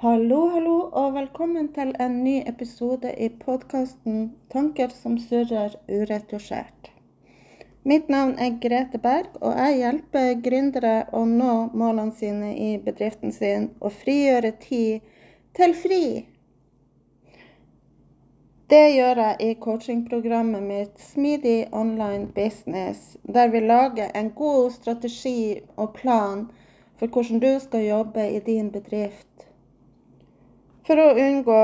Hallo, hallo, og velkommen til en ny episode i podkasten 'Tanker som surrer uretusjert'. Mitt navn er Grete Berg, og jeg hjelper gründere å nå målene sine i bedriften sin og frigjøre tid til fri. Det gjør jeg i coachingprogrammet mitt Smidig online business, der vi lager en god strategi og plan for hvordan du skal jobbe i din bedrift for å unngå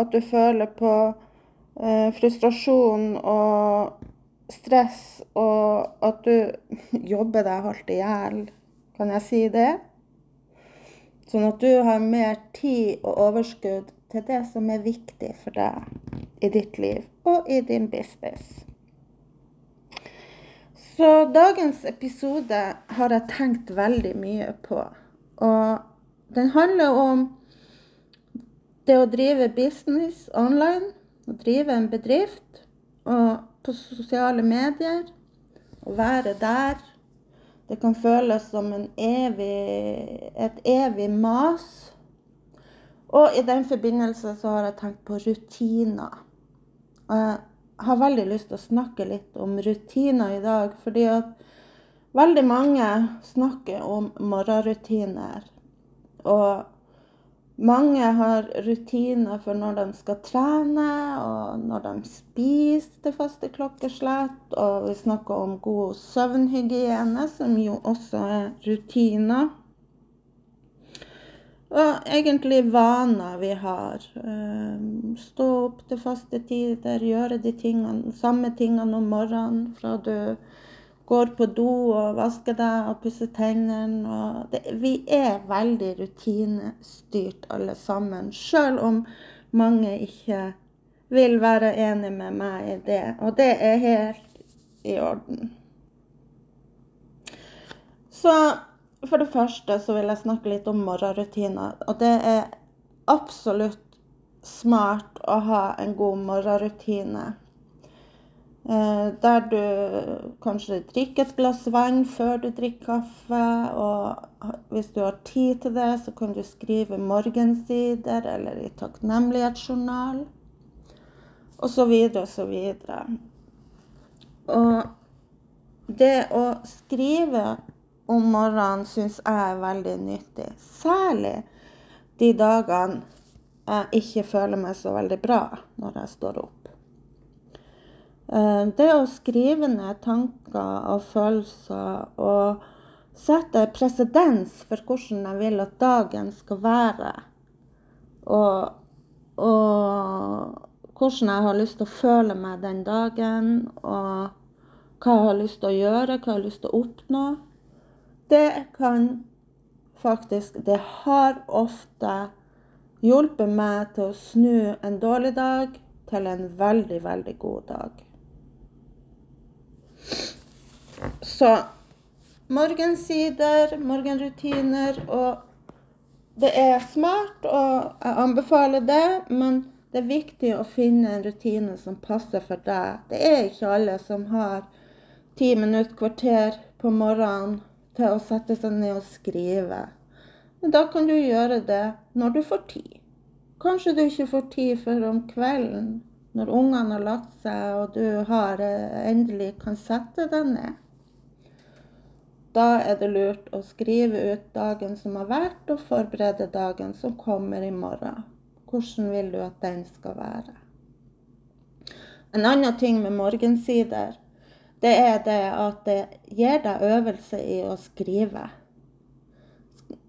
at du føler på eh, frustrasjon og stress, og at du jobber deg halvt i hjel. Kan jeg si det? Sånn at du har mer tid og overskudd til det som er viktig for deg i ditt liv og i din business. Så dagens episode har jeg tenkt veldig mye på. Og den handler om det å drive business online, å drive en bedrift og på sosiale medier, å være der Det kan føles som evig, et evig mas. Og i den forbindelse så har jeg tenkt på rutiner. Og jeg har veldig lyst til å snakke litt om rutiner i dag, fordi at veldig mange snakker om morgenrutiner. Og mange har rutiner for når de skal trene, og når de spiser til faste klokkeslett. Og vi snakker om god søvnhygiene, som jo også er rutiner. Og egentlig vaner vi har. Ehm, stå opp til faste tider, gjøre de tingene, samme tingene om morgenen fra du går på do og vasker deg og pusser tennene. Vi er veldig rutinestyrt alle sammen, sjøl om mange ikke vil være enig med meg i det. Og det er helt i orden. Så for det første så vil jeg snakke litt om morgenrutiner. Og det er absolutt smart å ha en god morgenrutine. Eh, der du kanskje drikker et glass vann før du drikker kaffe. Og hvis du har tid til det, så kan du skrive morgensider eller i takknemlighetsjournal. Og så videre og så videre. Og det å skrive om morgenen syns jeg er veldig nyttig. Særlig de dagene jeg ikke føler meg så veldig bra når jeg står opp. Eh, det å skrive ned tanker og følelser og sette presedens for hvordan jeg vil at dagen skal være, og, og hvordan jeg har lyst til å føle meg den dagen, og hva jeg har lyst til å gjøre, hva jeg har lyst til å oppnå, det kan faktisk Det har ofte hjulpet meg til å snu en dårlig dag til en veldig, veldig god dag. Så morgensider, morgenrutiner og Det er smart, og jeg anbefaler det, men det er viktig å finne en rutine som passer for deg. Det er ikke alle som har ti minutter, kvarter på morgenen til å sette seg ned og skrive. Men da kan du gjøre det når du får tid. Kanskje du ikke får tid før om kvelden, når ungene har lagt seg og du har, eh, endelig kan sette deg ned. Da er det lurt å skrive ut dagen som har vært, og forberede dagen som kommer i morgen. Hvordan vil du at den skal være? En annen ting med morgensider, det er det at det gir deg øvelse i å skrive.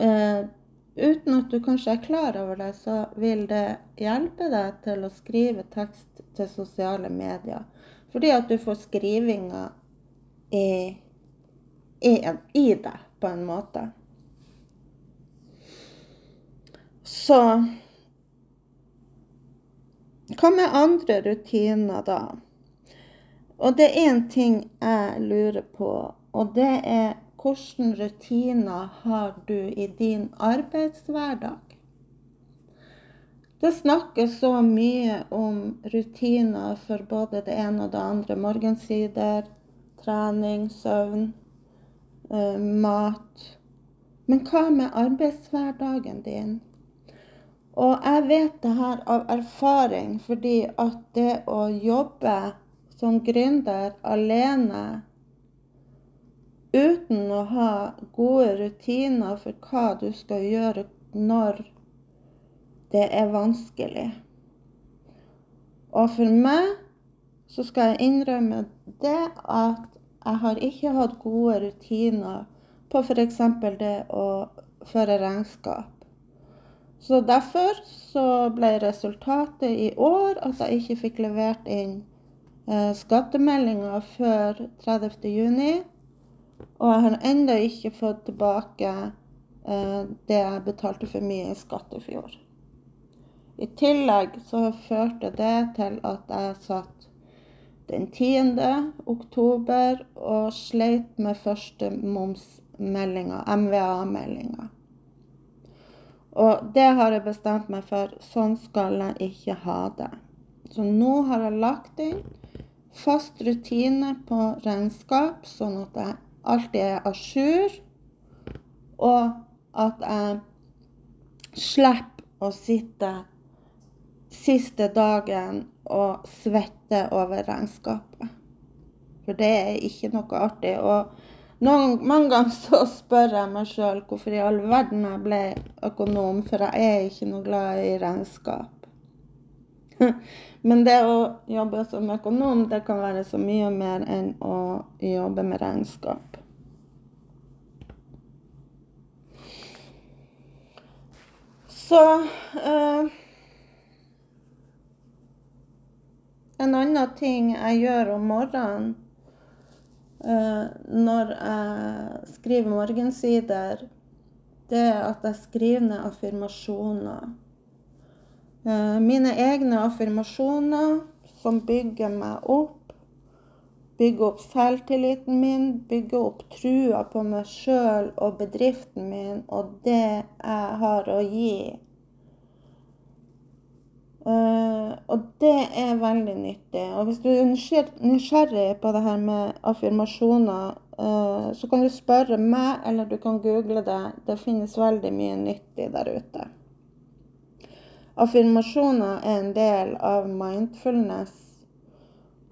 Eh, uten at du kanskje er klar over det, så vil det hjelpe deg til å skrive tekst til sosiale medier. Fordi at du får skrivinga i er i deg, på en måte. Så Hva med andre rutiner, da? Og det er én ting jeg lurer på, og det er hvilke rutiner har du i din arbeidshverdag? Det snakkes så mye om rutiner for både det ene og det andre. Morgensider, trening, søvn. Eh, mat. Men hva med arbeidshverdagen din? Og jeg vet det her av erfaring, fordi at det å jobbe som gründer alene uten å ha gode rutiner for hva du skal gjøre når det er vanskelig. Og for meg så skal jeg innrømme det at jeg har ikke hatt gode rutiner på f.eks. det å føre regnskap. Så derfor så ble resultatet i år at jeg ikke fikk levert inn eh, skattemeldinga før 30.6. Og jeg har ennå ikke fått tilbake eh, det jeg betalte for mye i skatt i fjor. I tillegg så førte det til at jeg satt den 10. oktober og sleit med første momsmeldinga, MVA-meldinga. Og det har jeg bestemt meg for. Sånn skal jeg ikke ha det. Så nå har jeg lagt inn fast rutine på regnskap, sånn at jeg alltid er à jour, og at jeg slipper å sitte siste dagen og svette over regnskapet. For det er ikke noe artig. Og noen, mange ganger så spør jeg meg sjøl hvorfor i all verden jeg ble økonom, for jeg er ikke noe glad i regnskap. Men det å jobbe som økonom, det kan være så mye mer enn å jobbe med regnskap. Så eh, En annen ting jeg gjør om morgenen Eh, når jeg skriver morgensider, det er at jeg skriver ned affirmasjoner. Eh, mine egne affirmasjoner som bygger meg opp. Bygger opp selvtilliten min, bygger opp trua på meg sjøl og bedriften min og det jeg har å gi. Uh, og det er veldig nyttig. Og hvis du er nysgjerrig på det her med affirmasjoner, uh, så kan du spørre meg, eller du kan google det. Det finnes veldig mye nyttig der ute. Affirmasjoner er en del av mindfulness.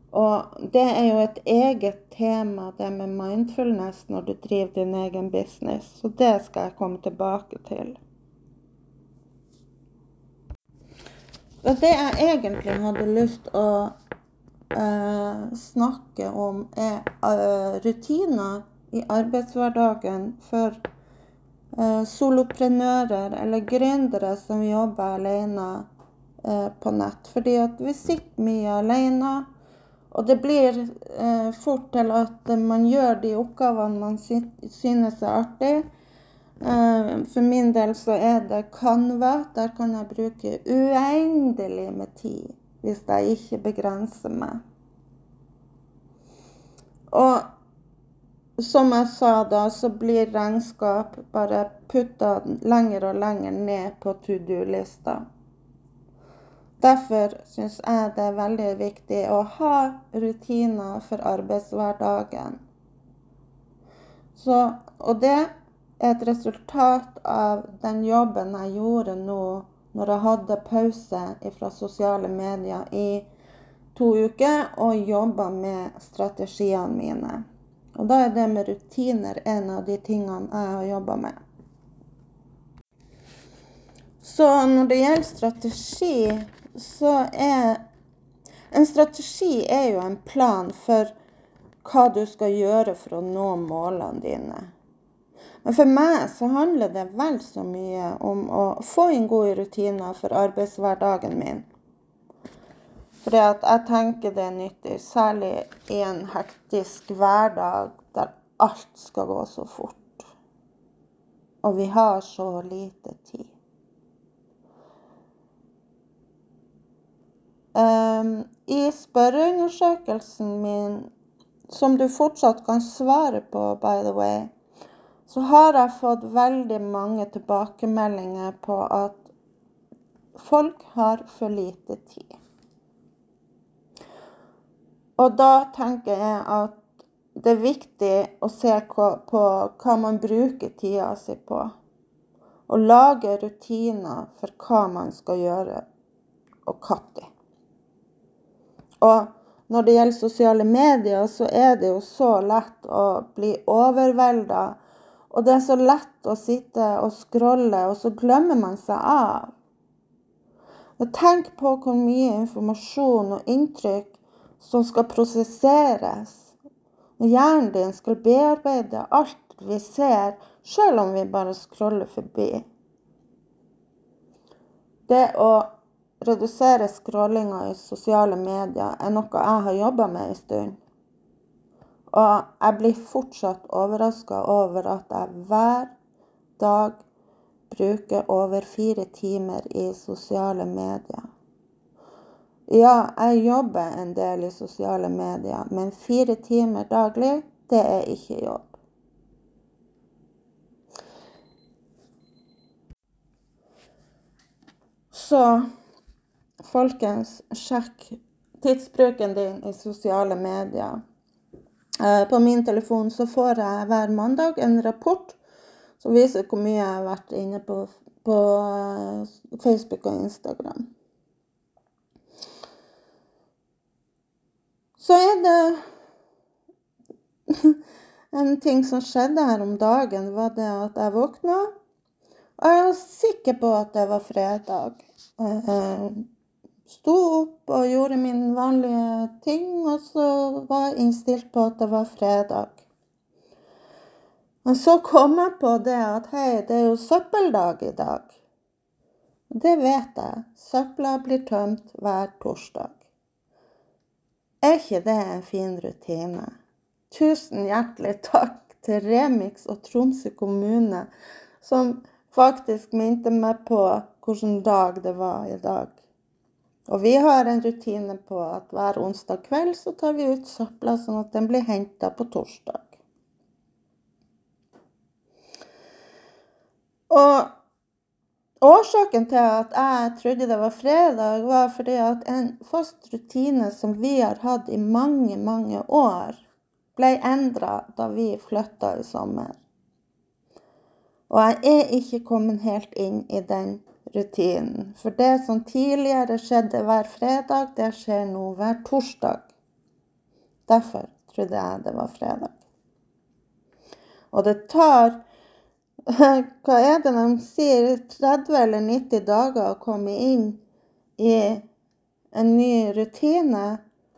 Og det er jo et eget tema, det med mindfulness, når du driver din egen business. Så det skal jeg komme tilbake til. Og det jeg egentlig hadde lyst å uh, snakke om, er uh, rutiner i arbeidshverdagen for uh, soloprenører eller gründere som jobber alene på nett. Fordi at vi sitter mye alene. Og det blir fort til at man gjør de oppgavene man synes er artig Eh, for min del så er det Canva. Der kan jeg bruke uendelig med tid hvis jeg ikke begrenser meg. Og som jeg sa da, så blir regnskap bare putta lenger og lenger ned på to do-lista. Derfor syns jeg det er veldig viktig å ha rutiner for arbeidshverdagen. Så, og det er et resultat av den jobben jeg gjorde nå når jeg hadde pause fra sosiale medier i to uker og jobba med strategiene mine. Og da er det med rutiner en av de tingene jeg har jobba med. Så når det gjelder strategi, så er En strategi er jo en plan for hva du skal gjøre for å nå målene dine. Men for meg så handler det vel så mye om å få inn gode rutiner for arbeidshverdagen min. For jeg tenker det er nyttig, særlig i en hektisk hverdag der alt skal gå så fort. Og vi har så lite tid. Um, I spørreundersøkelsen min, som du fortsatt kan svare på, by the way, så har jeg fått veldig mange tilbakemeldinger på at folk har for lite tid. Og da tenker jeg at det er viktig å se på hva man bruker tida si på. Og lage rutiner for hva man skal gjøre, og når. Og når det gjelder sosiale medier, så er det jo så lett å bli overvelda. Og det er så lett å sitte og scrolle, og så glemmer man seg av. Og tenk på hvor mye informasjon og inntrykk som skal prosesseres. Og hjernen din skal bearbeide alt vi ser, sjøl om vi bare scroller forbi. Det å redusere scrollinga i sosiale medier er noe jeg har jobba med en stund. Og jeg blir fortsatt overraska over at jeg hver dag bruker over fire timer i sosiale medier. Ja, jeg jobber en del i sosiale medier, men fire timer daglig, det er ikke jobb. Så folkens, sjekk tidsbruken din i sosiale medier. Eh, på min telefon så får jeg hver mandag en rapport som viser hvor mye jeg har vært inne på, på eh, Facebook og Instagram. Så er det en ting som skjedde her om dagen, var det at jeg våkna. Og jeg var sikker på at det var fredag. Sto opp og gjorde mine vanlige ting, og så var jeg innstilt på at det var fredag. Men så kom jeg på det at hei, det er jo søppeldag i dag. Det vet jeg. Søpla blir tømt hver torsdag. Er ikke det en fin rutine? Tusen hjertelig takk til Remix og Tromsø kommune, som faktisk minte meg på hvilken dag det var i dag. Og vi har en rutine på at hver onsdag kveld så tar vi ut søpla, sånn at den blir henta på torsdag. Og årsaken til at jeg trodde det var fredag, var fordi at en fast rutine som vi har hatt i mange, mange år, ble endra da vi flytta i sommer. Og jeg er ikke kommet helt inn i den rutinen. For det som tidligere skjedde hver fredag, det skjer nå hver torsdag. Derfor trodde jeg det var fredag. Og det tar Hva er det de sier? 30 eller 90 dager å komme inn i en ny rutine.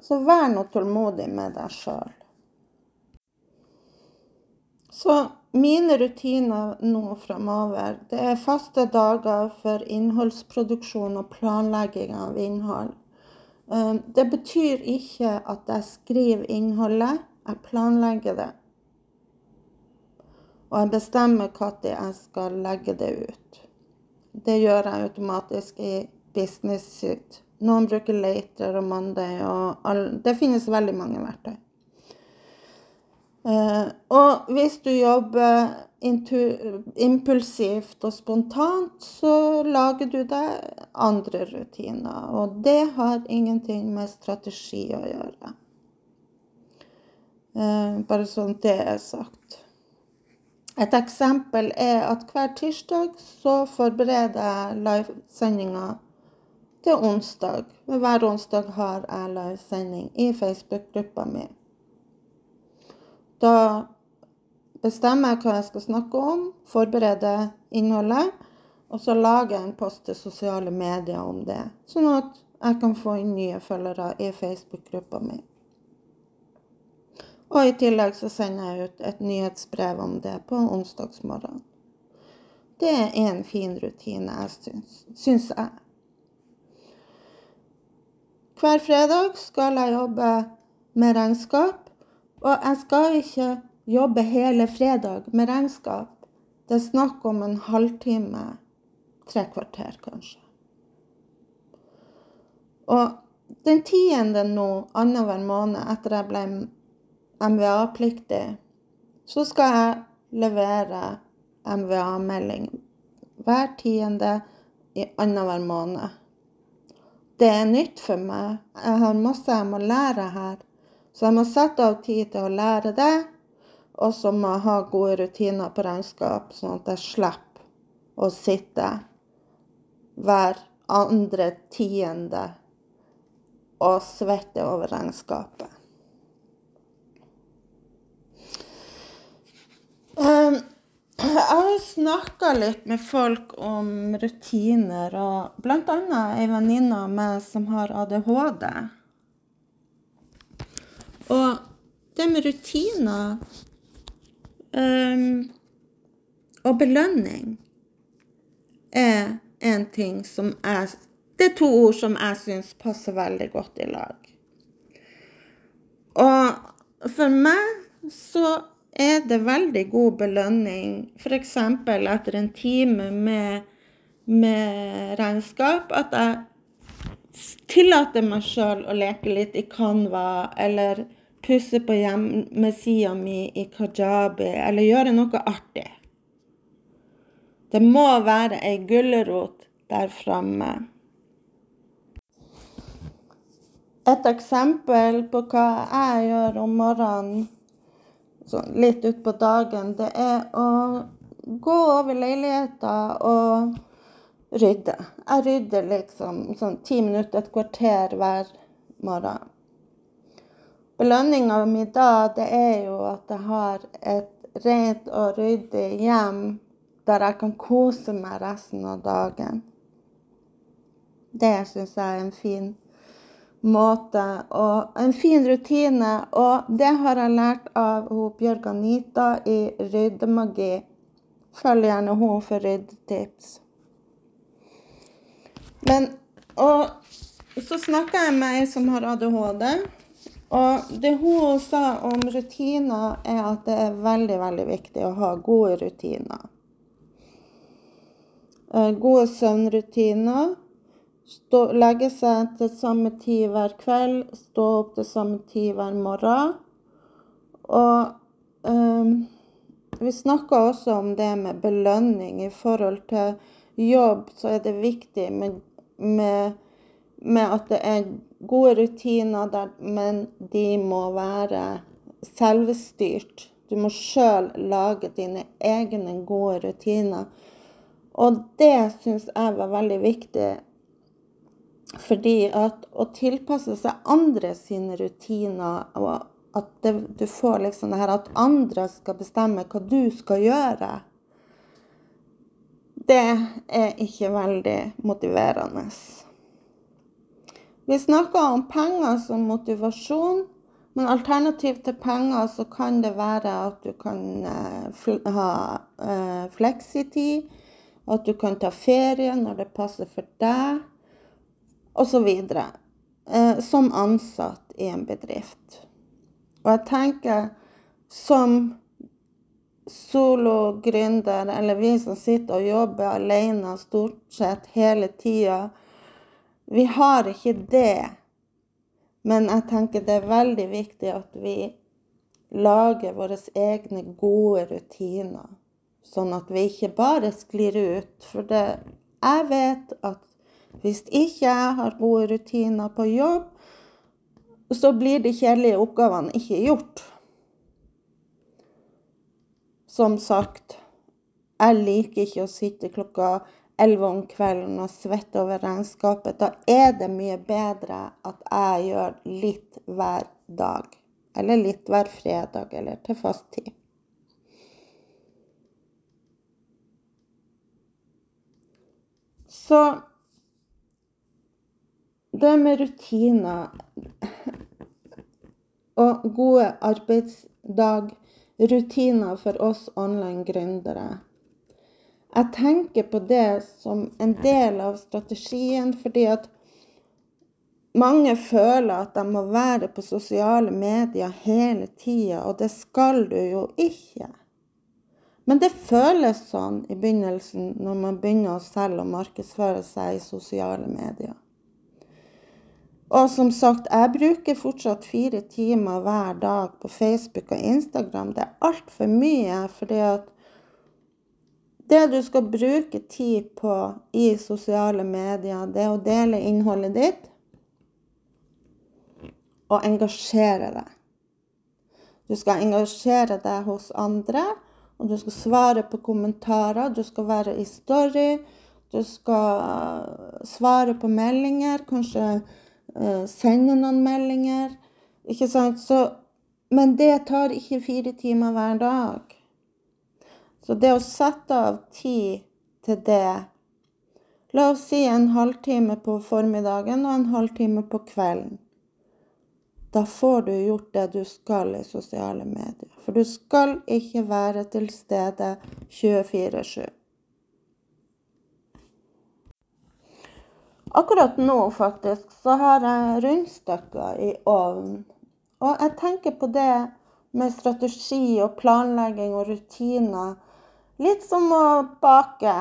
Så vær nå tålmodig med deg sjøl. Så mine rutiner nå framover, det er faste dager for innholdsproduksjon og planlegging av innhold. Eh, det betyr ikke at jeg skriver innholdet, jeg planlegger det. Og jeg bestemmer når jeg skal legge det ut. Det gjør jeg automatisk i Business Suit. Noen bruker Later og Monday, og all, det finnes veldig mange verktøy. Eh, og hvis du jobber impulsivt og spontant, så lager du deg andre rutiner. Og det har ingenting med strategi å gjøre. Eh, bare sånn det er sagt. Et eksempel er at hver tirsdag så forbereder jeg livesendinga til onsdag. Hver onsdag har jeg livesending i Facebook-gruppa mi. Da bestemmer jeg hva jeg skal snakke om, forbereder innholdet, og så lager jeg en post til sosiale medier om det. Sånn at jeg kan få inn nye følgere i Facebook-gruppa mi. Og i tillegg så sender jeg ut et nyhetsbrev om det på onsdagsmorgen. Det er en fin rutine, jeg syns jeg. Hver fredag skal jeg jobbe med regnskap og jeg skal ikke jobbe hele fredag med regnskap. Det er snakk om en halvtime, tre kvarter kanskje. Og den tiende nå, annenhver måned etter jeg ble MVA-pliktig, så skal jeg levere MVA-melding hver tiende i annenhver måned. Det er nytt for meg. Jeg har masse jeg må lære her. Så jeg må sette av tid til å lære det, og så må jeg ha gode rutiner på regnskap, sånn at jeg slipper å sitte hver andre tiende og svette over regnskapet. Um, jeg har snakka litt med folk om rutiner, og bl.a. ei venninne av meg som har ADHD. Og det med rutiner um, og belønning er en ting som jeg Det er to ord som jeg syns passer veldig godt i lag. Og for meg så er det veldig god belønning, f.eks. etter en time med, med regnskap, at jeg tillater meg sjøl å leke litt i Canva, eller pusse på hjemmesida mi i Kajabi, eller gjøre noe artig. Det må være ei gulrot der framme. Et eksempel på hva jeg gjør om morgenen, litt utpå dagen, det er å gå over leiligheta og rydde. Jeg rydder liksom sånn ti minutter, et kvarter hver morgen. Belønninga mi da, det er jo at jeg har et rent og ryddig hjem der jeg kan kose meg resten av dagen. Det syns jeg er en fin måte og en fin rutine. Og det har jeg lært av Bjørg Anita i Ryddemagi. Følg gjerne henne for ryddetips. Men og så snakka jeg med ei som har ADHD. Og det hun sa om rutiner, er at det er veldig, veldig viktig å ha gode rutiner. Eh, gode søvnrutiner. Stå, legge seg til samme tid hver kveld, stå opp til samme tid hver morgen. Og um, vi snakka også om det med belønning. I forhold til jobb så er det viktig med, med, med at det er gode rutiner, der, men de må være selvstyrt. Du må sjøl lage dine egne gode rutiner. Og det syns jeg var veldig viktig. Fordi at å tilpasse seg andre sine rutiner, og at det, du får liksom det her at andre skal bestemme hva du skal gjøre, det er ikke veldig motiverende. Vi snakker om penger som motivasjon, men alternativ til penger så kan det være at du kan eh, ha eh, fleksitid at du kan ta ferie når det passer for deg, osv. Eh, som ansatt i en bedrift. Og jeg tenker som sologründer, eller vi som sitter og jobber alene stort sett hele tida, vi har ikke det. Men jeg tenker det er veldig viktig at vi lager våre egne gode rutiner. Sånn at vi ikke bare sklir ut. For det, jeg vet at hvis ikke jeg har gode rutiner på jobb, så blir de kjedelige oppgavene ikke gjort. Som sagt, jeg liker ikke å sitte klokka 11 om kvelden og svetter over regnskapet. Da er det mye bedre at jeg gjør litt hver dag. Eller litt hver fredag, eller til fast tid. Så det med rutiner og gode arbeidsdagrutiner for oss online gründere Jeg tenker på det som en del av strategien, fordi at mange føler at de må være på sosiale medier hele tida, og det skal du jo ikke. Men det føles sånn i begynnelsen når man begynner å selge og markedsføre seg i sosiale medier. Og som sagt, jeg bruker fortsatt fire timer hver dag på Facebook og Instagram. Det er altfor mye, fordi at det du skal bruke tid på i sosiale medier, det er å dele innholdet ditt og engasjere deg. Du skal engasjere deg hos andre Og du skal svare på kommentarer. Du skal være i story. Du skal svare på meldinger. Kanskje uh, sende noen meldinger. Ikke sant? Så, men det tar ikke fire timer hver dag. Så det å sette av tid til det La oss si en halvtime på formiddagen og en halvtime på kvelden. Da får du gjort det du skal i sosiale medier. For du skal ikke være til stede 24-7. Akkurat nå, faktisk, så har jeg rundstykker i ovnen. Og jeg tenker på det med strategi og planlegging og rutiner. Litt som å bake.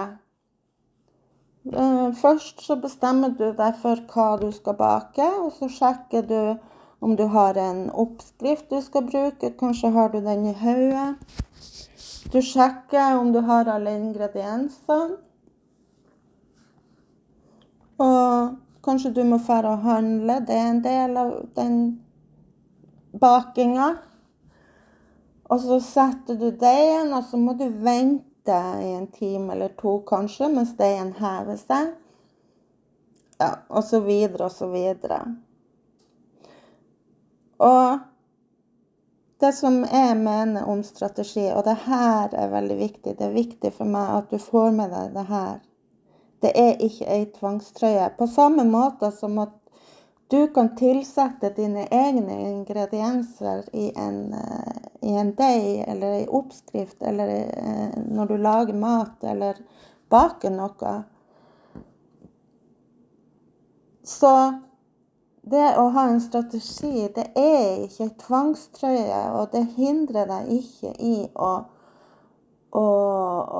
Eh, først så bestemmer du deg for hva du skal bake, og så sjekker du om du har en oppskrift du skal bruke. Kanskje har du den i hodet. Du sjekker om du har alle ingrediensene. Og kanskje du må dra og handle. Det er en del av den bakinga. Og så setter du deigen, og så må du vente i en time eller to kanskje, mens deigen hever seg. Ja, og så videre og så videre. Og det som jeg mener om strategi, og det her er veldig viktig, det er viktig for meg at du får med deg det her. Det er ikke ei tvangstrøye. På samme måte som at du kan tilsette dine egne ingredienser i en, uh, i en deig eller i oppskrift, eller uh, når du lager mat eller baker noe. Så det å ha en strategi, det er ikke en tvangstrøye, og det hindrer deg ikke i å, å,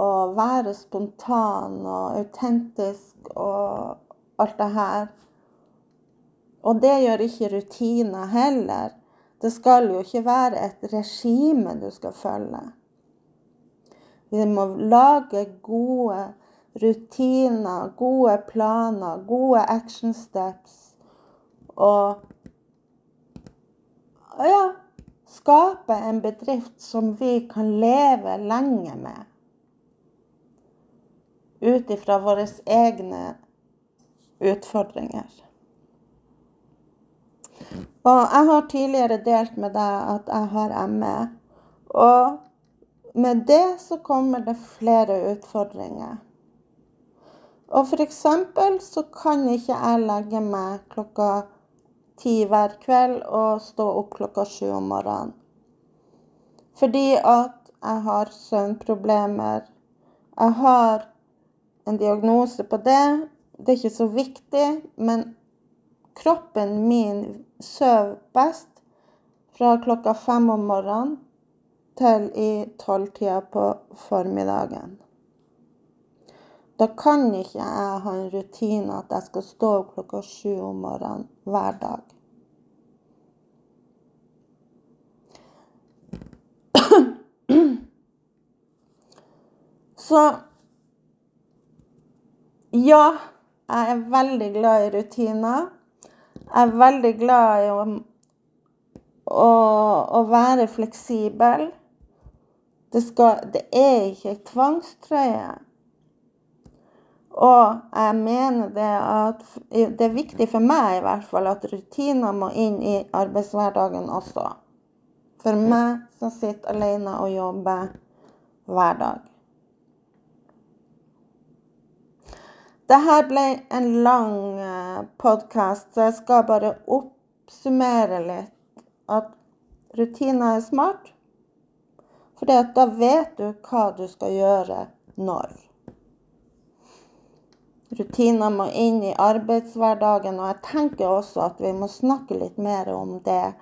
å være spontan og autentisk og alt det her. Og det gjør ikke rutiner heller. Det skal jo ikke være et regime du skal følge. Vi må lage gode rutiner, gode planer, gode action steps. Og ja, skape en bedrift som vi kan leve lenge med. Ut ifra våre egne utfordringer. Og jeg har tidligere delt med deg at jeg har ME. Og med det så kommer det flere utfordringer. Og f.eks. så kan ikke jeg legge meg klokka ti hver kveld og stå opp klokka sju om morgenen. Fordi at jeg har søvnproblemer. Jeg har en diagnose på det. Det er ikke så viktig, men kroppen min sover best fra klokka fem om morgenen til i tolvtida på formiddagen. Da kan ikke jeg ha en rutine at jeg skal stå opp klokka sju om morgenen hver dag. Så ja, jeg er veldig glad i rutiner. Jeg er veldig glad i å, å, å være fleksibel. Det, skal, det er ikke tvangstrøye. Og jeg mener det at det er viktig for meg i hvert fall at rutiner må inn i arbeidshverdagen også. For meg som sitter alene og jobber hver dag. Dette ble en lang eh, podkast, så jeg skal bare oppsummere litt. At rutiner er smart. For da vet du hva du skal gjøre når. Rutiner må inn i arbeidshverdagen, og jeg tenker også at vi må snakke litt mer om det.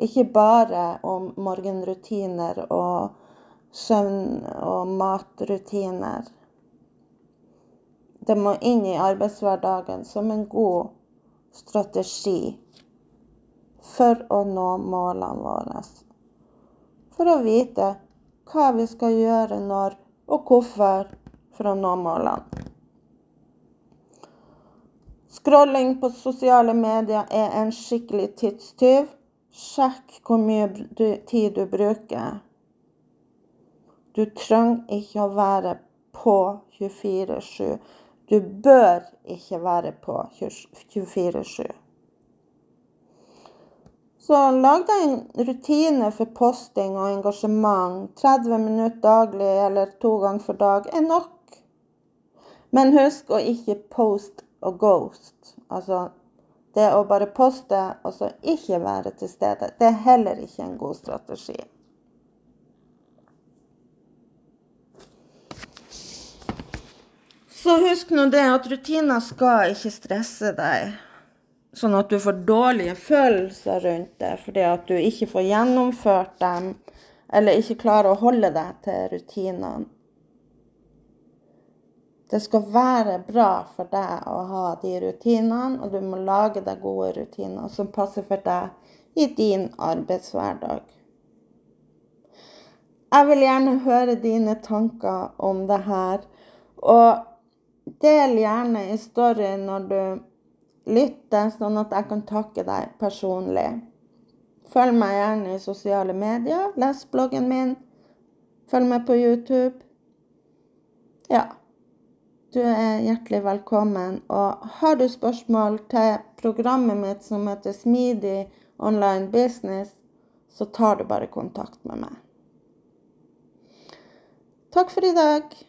Ikke bare om morgenrutiner og søvn- og matrutiner. Det må inn i arbeidshverdagen som en god strategi for å nå målene våre. For å vite hva vi skal gjøre når og hvorfor for å nå målene. Scrolling på sosiale medier er en skikkelig tidstyv. Sjekk hvor mye tid du bruker. Du trenger ikke å være på 24-7. Du bør ikke være på 24-7. Så lag deg en rutine for posting og engasjement. 30 minutter daglig eller to ganger for dag er nok. Men husk å ikke post og ghost. Altså det å bare poste og så ikke være til stede. Det er heller ikke en god strategi. Så husk nå det at rutiner skal ikke stresse deg, sånn at du får dårlige følelser rundt det fordi at du ikke får gjennomført dem, eller ikke klarer å holde deg til rutinene. Det skal være bra for deg å ha de rutinene, og du må lage deg gode rutiner som passer for deg i din arbeidshverdag. Jeg vil gjerne høre dine tanker om det her. Og Del gjerne i story når du lytter, sånn at jeg kan takke deg personlig. Følg meg gjerne i sosiale medier. Les bloggen min. Følg meg på YouTube. Ja. Du er hjertelig velkommen. Og har du spørsmål til programmet mitt som heter Smidig online business, så tar du bare kontakt med meg. Takk for i dag.